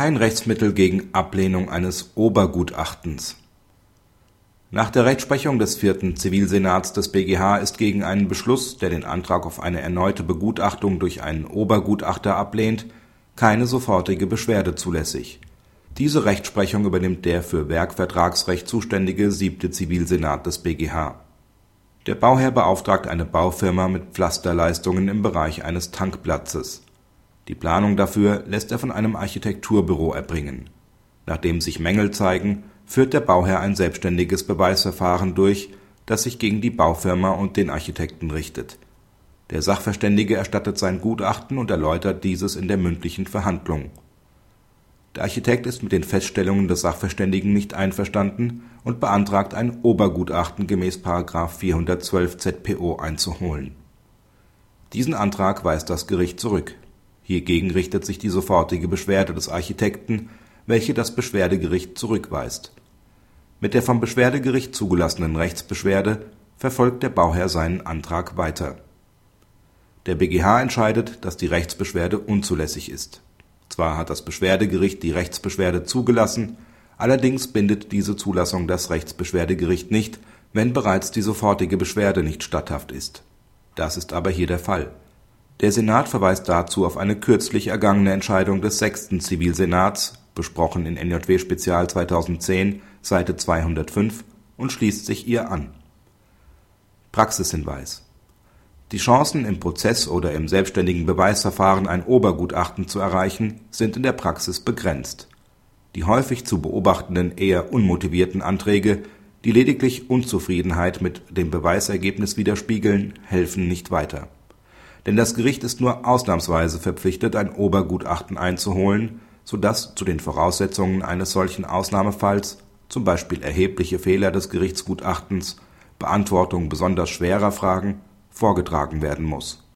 Kein Rechtsmittel gegen Ablehnung eines Obergutachtens. Nach der Rechtsprechung des vierten Zivilsenats des BGH ist gegen einen Beschluss, der den Antrag auf eine erneute Begutachtung durch einen Obergutachter ablehnt, keine sofortige Beschwerde zulässig. Diese Rechtsprechung übernimmt der für Werkvertragsrecht zuständige siebte Zivilsenat des BGH. Der Bauherr beauftragt eine Baufirma mit Pflasterleistungen im Bereich eines Tankplatzes die Planung dafür lässt er von einem Architekturbüro erbringen. Nachdem sich Mängel zeigen, führt der Bauherr ein selbstständiges Beweisverfahren durch, das sich gegen die Baufirma und den Architekten richtet. Der Sachverständige erstattet sein Gutachten und erläutert dieses in der mündlichen Verhandlung. Der Architekt ist mit den Feststellungen des Sachverständigen nicht einverstanden und beantragt ein Obergutachten gemäß § 412 ZPO einzuholen. Diesen Antrag weist das Gericht zurück Hiergegen richtet sich die sofortige Beschwerde des Architekten, welche das Beschwerdegericht zurückweist. Mit der vom Beschwerdegericht zugelassenen Rechtsbeschwerde verfolgt der Bauherr seinen Antrag weiter. Der BGH entscheidet, dass die Rechtsbeschwerde unzulässig ist. Zwar hat das Beschwerdegericht die Rechtsbeschwerde zugelassen, allerdings bindet diese Zulassung das Rechtsbeschwerdegericht nicht, wenn bereits die sofortige Beschwerde nicht statthaft ist. Das ist aber hier der Fall der Senat verweist dazu auf eine kürzlich ergangene Entscheidung des sechsten Zivilsenats (besprochen in NJW Spezial 2010, Seite 205) und schließt sich ihr an. Praxishinweis Die Chancen, im Prozess oder im selbstständigen Beweisverfahren ein Obergutachten zu erreichen, sind in der Praxis begrenzt. Die häufig zu beobachtenden eher unmotivierten Anträge, die lediglich Unzufriedenheit mit dem Beweisergebnis widerspiegeln, helfen nicht weiter denn das Gericht ist nur ausnahmsweise verpflichtet, ein Obergutachten einzuholen, so dass zu den Voraussetzungen eines solchen Ausnahmefalls zum Beispiel erhebliche Fehler des Gerichtsgutachtens, Beantwortung besonders schwerer Fragen) vorgetragen werden muss